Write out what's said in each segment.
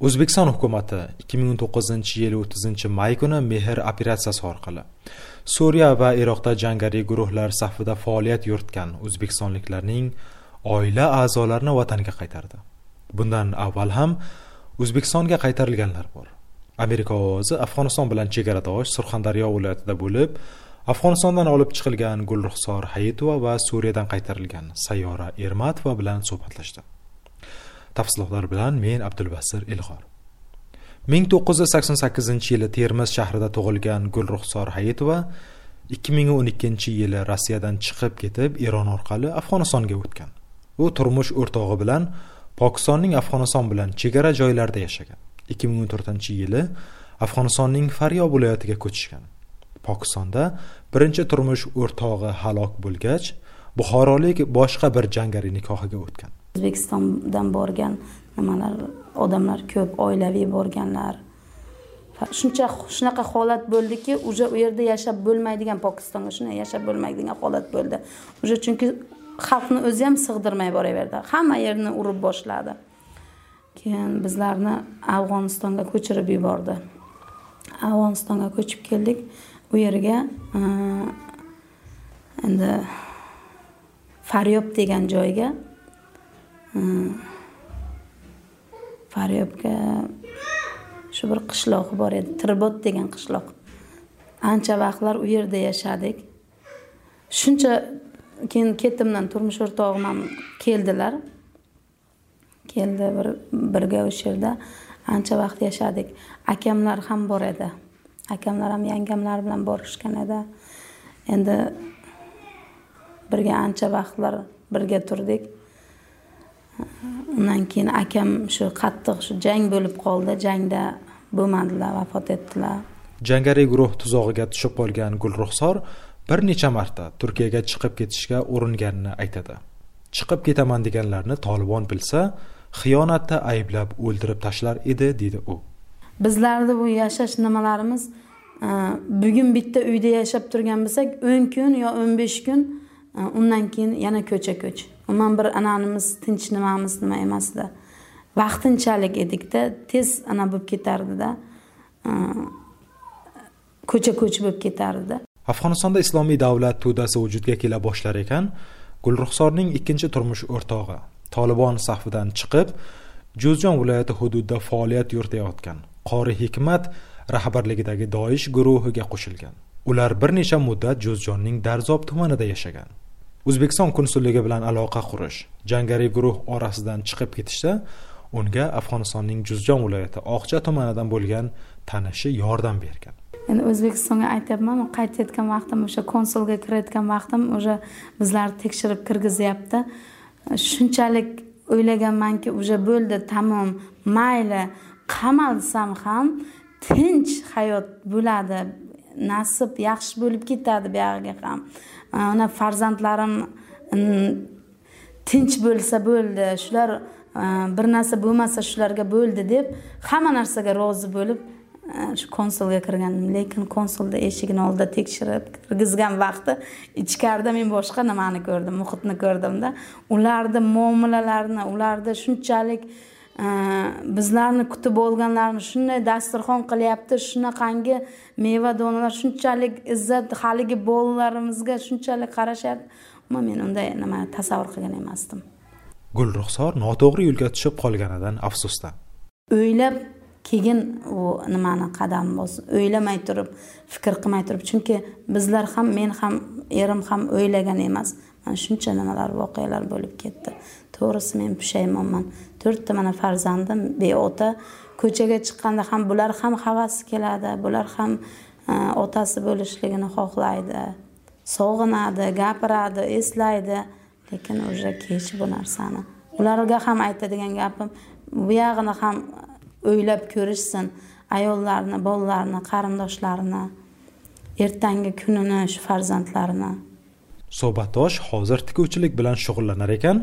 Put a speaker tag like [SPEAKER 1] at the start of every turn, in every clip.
[SPEAKER 1] o'zbekiston hukumati 2019 yil 30 may kuni mehr operatsiyasi orqali suriya va iroqda jangari guruhlar safida faoliyat yuritgan o'zbekistonliklarning oila a'zolarini vataniga qaytardi. Bundan avval ham o'zbekistonga qaytarilganlar bor. Amerika ovozi afg'oniston bilan chegaradosh surxondaryo viloyatida bo'lib afg'onistondan olib chiqilgan gulruxsor hayitova va suriyadan qaytarilgan sayyora ermatova bilan suhbatlashdi. Tafsilotlar bilan men abdulbasir ilg'or ming to'qqiz yuz sakson sakkizinchi yili termiz shahrida tug'ilgan gulruxsor hayitova ikki ming o'n ikkinchi yili rossiyadan chiqib ketib eron orqali afg'onistonga o'tgan. U turmush o'rtog'i bilan pokistonning afg'oniston bilan chegara joylarida yashagan. ikki ming o'n to'rtinchi yili afg'onistonning faryob viloyatiga ko'chishgan. Pokistonda birinchi turmush o'rtog'i halok bo'lgach buxorolik boshqa bir jangari nikohiga o'tgan.
[SPEAKER 2] O'zbekistondan borgan nimalar odamlar ko'p oilaviy borganlar. Shuncha shunaqa holat bo'ldiki уже u yerda yashab bo'lmaydigan pokistonga shunday yashab bo'lmaydigan holat bo'ldi. Уже chunki xalqni o'zi ham sig'dirmay boraverdi. Hamma yerni urib boshladi. Keyin bizlarni afg'onistonga ko'chirib yubordi. Afg'onistonga ko'chib keldik. U yerga endi faryob degan joyga faryobga shu bir qishloq bor edi. Tirbot degan qishloq. Ancha vaqtlar u yerda yashadik. Shuncha keyin ketimdan turmush o'rtog'im ham keldilar. Keldi bir birga o'sha yerda ancha vaqt yashadik. Akamlar ham bor edi. Akamlar ham yangamlar bilan borishgan edi. Endi birga ancha vaqtlar birga turdik. Undan keyin akam shu qattiq shu jang bo'lib qoldi. Jangda bo'lmadilar vafot etdilar.
[SPEAKER 1] Jangariy guruh tuzog'iga tushib qolgan gulruxsor bir necha marta turkiyaga chiqib ketishga uringanini aytadi. Chiqib ketaman deganlarni tolibon bilsa xiyonatda ayblab o'ldirib tashlar edi deydi u.
[SPEAKER 2] Bizlarni bu yashash nimalarimiz e, bugun bitta uyda yashab turgan bo'lsak o'n kun yo o'n besh kun undan keyin yana ko'cha ko'ch. Umuman bir ananimiz tinch nimamiz nima emasda. Vaqtinchalik edikda tez ana bo'lib ketardida. Ko'cha ko'ch bo'lib ketardida.
[SPEAKER 1] Afg'onistonda islomiy davlat to'dasi vujudga kela boshlar ekan. Gulruxsorning ikkinchi turmush o'rtog'i tolibon safidan chiqib jo'zjon viloyati hududida faoliyat yuritayotgan qori hikmat rahbarligidagi doish guruhiga qo'shilgan. Ular bir necha muddat jo'zjonning darzob tumanida yashagan. O'zbekiston konsulligi bilan aloqa qurish jangariy guruh orasidan chiqib ketishda unga afg'onistonning juzjon viloyati oqcha tumanidan bo'lgan tanishi yordam bergan.
[SPEAKER 2] Endi o'zbekistonga aytyapman qaytayotgan vaqtim o'sha konsulga kirayotgan vaqtim уже bizlarni tekshirib kirgizyapti. Shunchalik o'ylaganmanki уже bo'ldi tamom mayli qamalsam ham tinch hayot bo'ladi. Nasib yaxshi bo'lib ketadi buyog'iga ham. Ana farzandlarim mm, tinch bo'lsa bo'ldi shular mm, bir narsa bo'lmasa shularga bo'ldi deb hamma narsaga rozi bo'lib mm, shu konsulga kirgandim. Lekin konsulni eshigini oldida tekshirib kirgizgan vaqti ichkarida men boshqa nimani ko'rdim muhitni ko'rdimda. Ularni muomalalarini ularda shunchalik bizlarni kutib olganlarini shunday dasturxon qilyapti shunaqangi meva donalar shunchalik izzat haligi bolalarimizga shunchalik qarashyapti. Umuman men unday nima tasavvur qilgan emasdim.
[SPEAKER 1] Gulruxsor noto'g'ri yo'lga tushib qolganidan afsusda.
[SPEAKER 2] O'ylab keyin u nimani qadam bosib o'ylamay turib fikr qilmay turib chunki bizlar ham men ham erim ham o'ylagan emas. Mana shuncha nimalar voqealar bo'lib ketdi to'g'risi men pushaymonman. To'rtta mana farzandim beota. Ko'chaga chiqqanda ham bular ham havasi keladi bular ham e, otasi bo'lishligini xohlaydi. Sog'inadi gapiradi eslaydi. Lekin уже kech bu narsani. Ularga ham aytadigan gapim buyog'ini ham o'ylab ko'rishsin. Ayollarni bolalarni qarindoshlarini ertangi kunini shu farzandlarini.
[SPEAKER 1] Suhbatdosh hozir tikuvchilik bilan shug'ullanar ekan.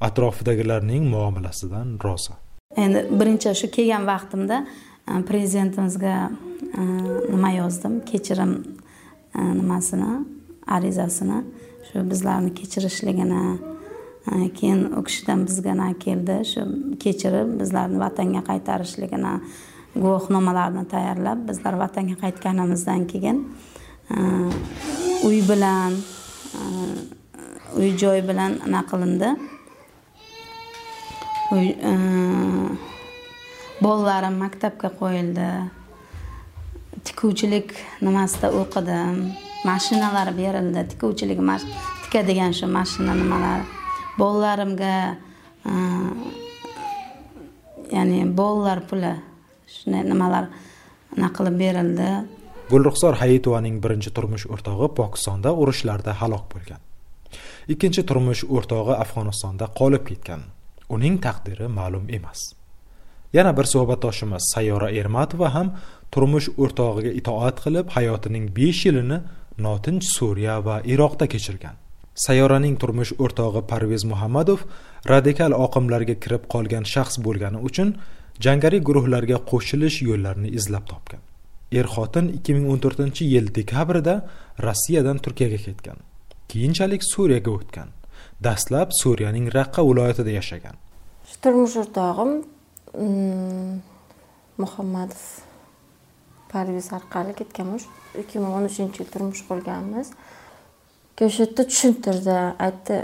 [SPEAKER 1] Atrofidagilarning muomalasidan rozi
[SPEAKER 2] endi birinchi shu kelgan vaqtimda e, prezidentimizga e, nima yozdim? Kechirim e, nimasini arizasini shu bizlarni kechirishligini keyin u kishidan bizga keldi. Shu kechirib bizlarni vatanga qaytarishligini guvohnomalarni tayyorlab bizlar vatanga qaytganimizdan keyin uy bilan uy joy bilan anaqa qilindi. E, bolalarim maktabga qo'yildi. Tikuvchilik nimasida o'qidim. Mashinalar berildi. Tikuvchilik tikadigan shu mashina e, nimalar bolalarimga ya'ni bolalar puli shunday nimalar anaqa qilib berildi.
[SPEAKER 1] Gulruxsor hayitovaning birinchi turmush o'rtog'i pokistonda urushlarda halok bo'lgan. Ikkinchi turmush o'rtog'i afg'onistonda qolib ketgan. Uning taqdiri ma'lum emas. Yana bir suhbatdoshimiz sayyora ermatova ham turmush o'rtog'iga itoat qilib hayotining besh yilini notinch suriya va iroqda kechirgan. Sayyoraning turmush o'rtog'i parvez muhammadov radikal oqimlarga kirib qolgan shaxs bo'lgani uchun jangari guruhlarga qo'shilish yo'llarini izlab topgan. Er xotin 2014 yil dekabrida rossiyadan turkiyaga ketgan. Keyinchalik suriyaga o'tgan. Dastlab suriyaning raqqa viloyatida yashagan.
[SPEAKER 3] Turmush o'rtog'im mm, muhammadov parviz orqali ketganmiz ikki ming o'n uchinchi yil turmush qurganmiz. O'sha yerda tushuntirdi aytdi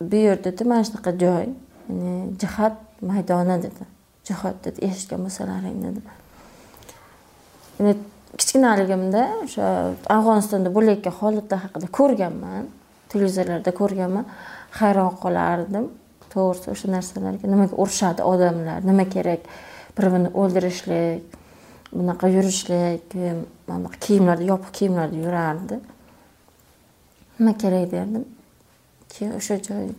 [SPEAKER 3] bu yer dedi mana shunaqa joy ya'ni jihad maydoni dedi jihod dedi eshitgan bo'lsalaring dedi. Yani kichkinaligimda o'sha afg'onistonda bo'layotgan holatlar haqida ko'rganman televizorlarda ko'rganman. Hayron qolardim to'g'risi o'sha narsalarga nimaga urushadi odamlar? Nima kerak? Bir birini o'ldirishlik bunaqa yurishlik kiyimlarda yopiq kiyimlarda yurardi. Nima kerak derdim? Keyin o'sha joy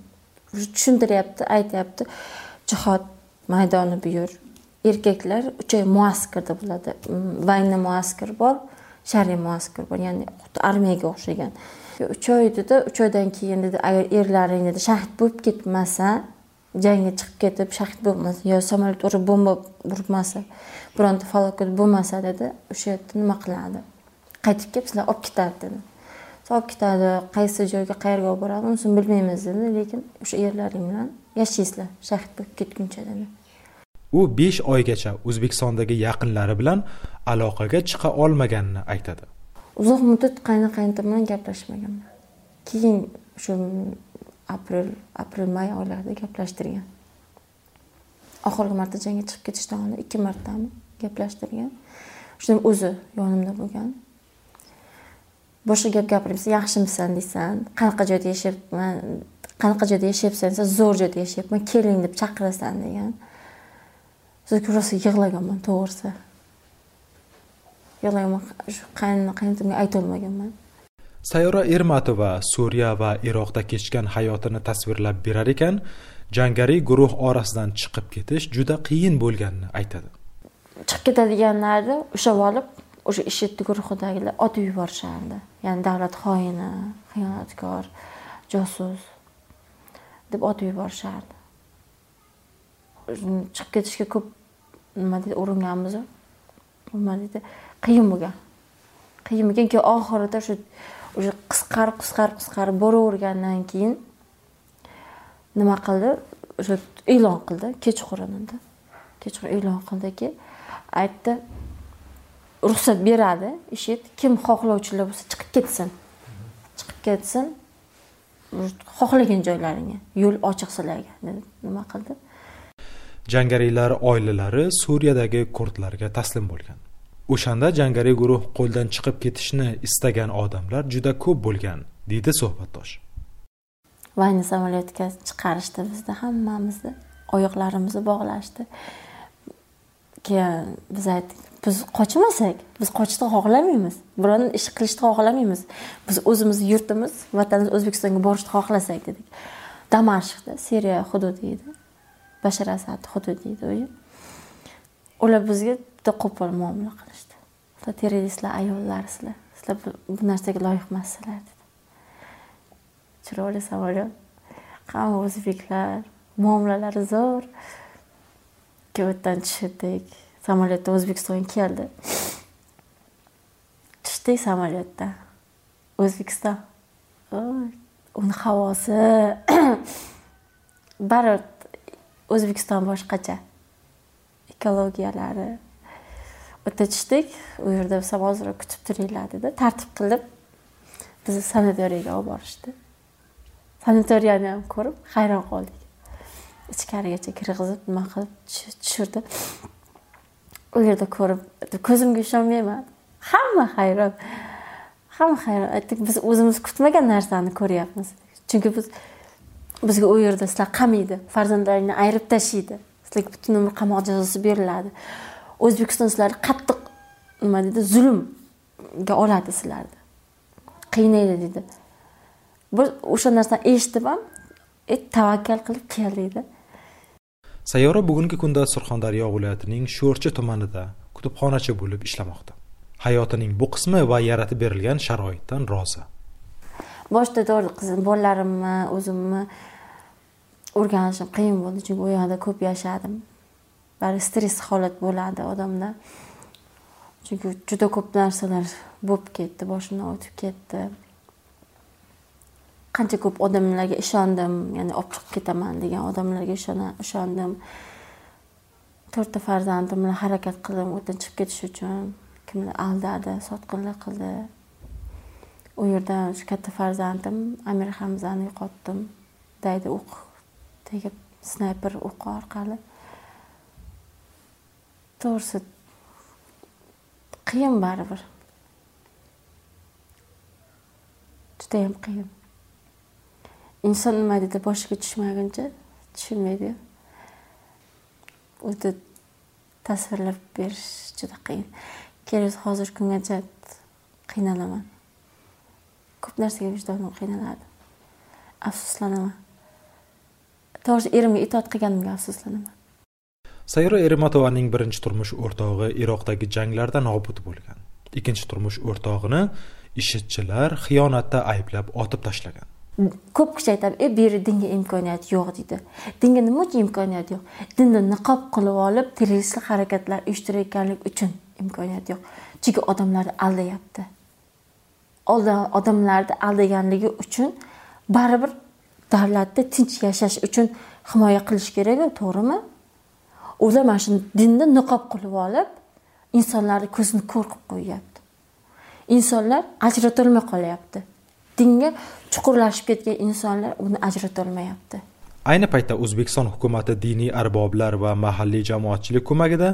[SPEAKER 3] tushuntiryapti aytyapti jihod maydoni bu yer erkaklar uch oy muaskarda bo'ladi. Vayna muaskar bor shar'iy muaskar bor ya'ni xuddi armiyaga o'xshagan. Uch oy dedi uch oydan keyin dedi agar erlaring dedi shahid bo'lib ketmasa jangga chiqib ketib shahid bo'lmasa yo samolyot urib bomba urmasa bironta falokat bo'lmasa dedi o'sha yerda nima qiladi? Qaytib kelib sizlar olib ketadi dedi. Olib ketadi qaysi joyga qayerga olib boradi unisini bilmaymiz dedi lekin o'sha erlaring bilan yashaysizlar shahid bo'lib ketguncha dedi.
[SPEAKER 1] U besh oygacha o'zbekistondagi yaqinlari bilan aloqaga chiqa olmaganini aytadi.
[SPEAKER 3] Uzoq muddat qayni qaynotam bilan gaplashmaganman. Keyin shu aprel aprel may oylarida gaplashtirgan. Oxirgi marta jangga chiqib ketishdan oldin ikki martami gaplashtirgan. Shunda o'zi yonimda bo'lgan. Boshqa gap gapiramiz yaxshimisan deysan qanaqa joyda yashayapman qanaqa joyda yashayapsan desa zo'r joyda yashayapman keling deb chaqirasan degan. Rosa yig'laganman to'g'risi. Qaynona qaynotamga aytolmaganman
[SPEAKER 1] sayyora ermatova suriya va iroqda kechgan hayotini tasvirlab berar ekan jangariy guruh orasidan chiqib ketish juda qiyin bo'lganini aytadi.
[SPEAKER 3] Chiqib ketadiganlarni ushlab olib o'sha ishitdi guruhidagilar otib yuborishardi. Ya'ni davlat xoini xiyonatkor josus deb otib yuborishardi. Chiqib ketishga ko'p nima deydi uringanmiz nima deydi qiyin bo'lgan. Qiyin bo'lgan keyin oxirida shu уже qisqarib qisqarib qisqarib boravergandan keyin nima qildi? O'sha e'lon qildi kechqurunida kechqurun e'lon qildiki aytdi ruxsat beradi eshit kim xohlovchilar bo'lsa chiqib ketsin. Chiqib ketsin xohlagan joylaringga yo'l ochiq sizlarga dedi. Nima qildi?
[SPEAKER 1] Jangarilar oilalari suriyadagi kurdlarga taslim bo'lgan. O'shanda jangari guruh qo'ldan chiqib ketishni istagan odamlar juda ko'p bo'lgan deydi suhbatdosh.
[SPEAKER 3] Vayni samolyotga chiqarishdi bizni hammamizni oyoqlarimizni bog'lashdi. Keyin biz aytdik biz qochmasak biz qochishni xohlamaymiz birovni ish qilishni xohlamaymiz biz o'zimizni yurtimiz vatanimiz o'zbekistonga borishni xohlasak dedik. Damashqda siriya hududi edi bashar asad hududi edi u ular bizga juda qo'pol muomala qilishdi. Sizlar terroristlar ayollar sizlar sizlar bu narsaga loyiq emassizlar dedi. Chiroyli samolyot hamma o'zbeklar? Muomalalari zo'r. Keyin yerdan tushirdik. Samolyotda o'zbekistonga keldi. Tushdik samolyotda. O'zbekiston. Uni havosi. Baribir o'zbekiston boshqacha. Ekologiyalari o'ta u yerda sizlar ozroq kutib turinglar dedi. Tartib qilib bizni sanatoriyaga olib borishdi. Sanatoriyani ham ko'rib hayron qoldik. Ichkarigacha kirgizib nima qilib tushirdi. U yerda ko'rib ko'zimga ishonmayman. Hamma hayron hamma hayron. Aytdik biz o'zimiz kutmagan narsani ko'ryapmiz. Chunki biz bizga u yerda sizlar qamaydi farzandlaringni ayirib tashlaydi sizlarga butun umr qamoq jazosi beriladi. O'zbekiston sizlarni qattiq nima deydi zulmga oladi sizlarni. Qiynaydi deydi biz o'sha narsani eshitib ham e, tavakkal qilib keldik
[SPEAKER 1] sayyora bugungi kunda surxondaryo viloyatining sho'rchi tumanida kutubxonachi bo'lib ishlamoqda. Hayotining bu qismi va yaratib berilgan sharoitdan rozi.
[SPEAKER 3] Boshida to'g'ri qizim bolalarimni o'zimni o'rganishim qiyin bo'ldi chunki u yoqda ko'p yashadim bari stress holat bo'ladi odamda. Chunki juda ko'p narsalar bo'lib ketdi boshimdan o'tib ketdi. Qancha ko'p odamlarga ishondim ya'ni olib chiqib ketaman degan odamlarga ishondim. To'rtta farzandim bilan harakat qildim o'tdan chiqib ketish uchun. Kimlar aldadi sotqinlik qildi. U yerda shu katta farzandim amir hamzani yo'qotdim. Daydi o'q tegib snayper o'qi orqali. To'g'risi qiyin baribir. Judayam qiyin inson nima deydi boshiga tushmaguncha tushunmaydi. O'zi tasvirlab berish juda qiyin. Kelib hozirgi kungacha qiynalaman. Ko'p narsaga vijdonim qiynaladi. Afsuslanaman. To'g'risi erimga itoat qilganimga afsuslanaman.
[SPEAKER 1] Sayra erimatovaning birinchi turmush o'rtog'i iroqdagi janglarda nobud bo'lgan. Ikkinchi turmush o'rtog'ini ishchilar xiyonatda ayblab otib tashlagan.
[SPEAKER 3] Ko'p kishi aytadi e bu yerda dinga imkoniyat yo'q deydi. Dinga nima uchun imkoniyat yo'q? Dinni niqob qilib olib terroristlik harakatlar uyushtirayotganlik uchun imkoniyat yo'q. Chunki odamlarni aldayapti. Odamlarni aldaganligi uchun baribir davlatda tinch yashash uchun himoya qilish kerakku to'g'rimi? Ular mana shu dinni niqob qilib olib insonlarni ko'zini ko'r qilib qo'yyapti. Insonlar ajratolmay qolyapti. Dinga chuqurlashib ketgan insonlar uni ajratolmayapti.
[SPEAKER 1] Ayni paytda o'zbekiston hukumati diniy arboblar va mahalliy jamoatchilik ko'magida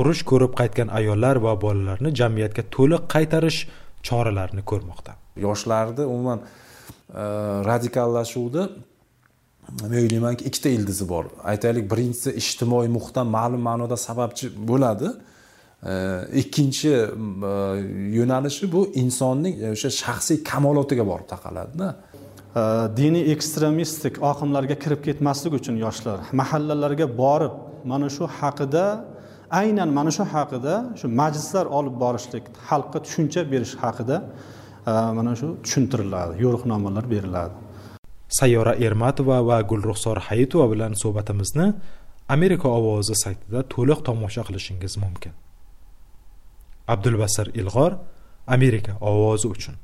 [SPEAKER 1] urush ko'rib qaytgan ayollar va bolalarni jamiyatga to'liq qaytarish choralarini ko'rmoqda.
[SPEAKER 4] Yoshlarni umuman e, radikallashuvni men o'ylaymanki ikkita ildizi bor. Aytaylik birinchisi ijtimoiy muhitdan ma'lum ma'noda sababchi bo'ladi. Ikkinchi e, yo'nalishi bu insonning e, o'sha shaxsiy kamolotiga borib taqaladida.
[SPEAKER 5] Diniy ekstremistik oqimlarga kirib ketmaslik uchun yoshlar mahallalarga borib mana shu haqida aynan mana shu haqida shu majlislar olib borishlik xalqqa tushuncha berish haqida e, mana shu tushuntiriladi yo'riqnomalar beriladi.
[SPEAKER 1] Sayyora ermatova va gulruxsor hayitova bilan suhbatimizni amerika ovozi saytida to'liq tomosha qilishingiz mumkin. Abdulbasir ilg'or amerika ovozi uchun.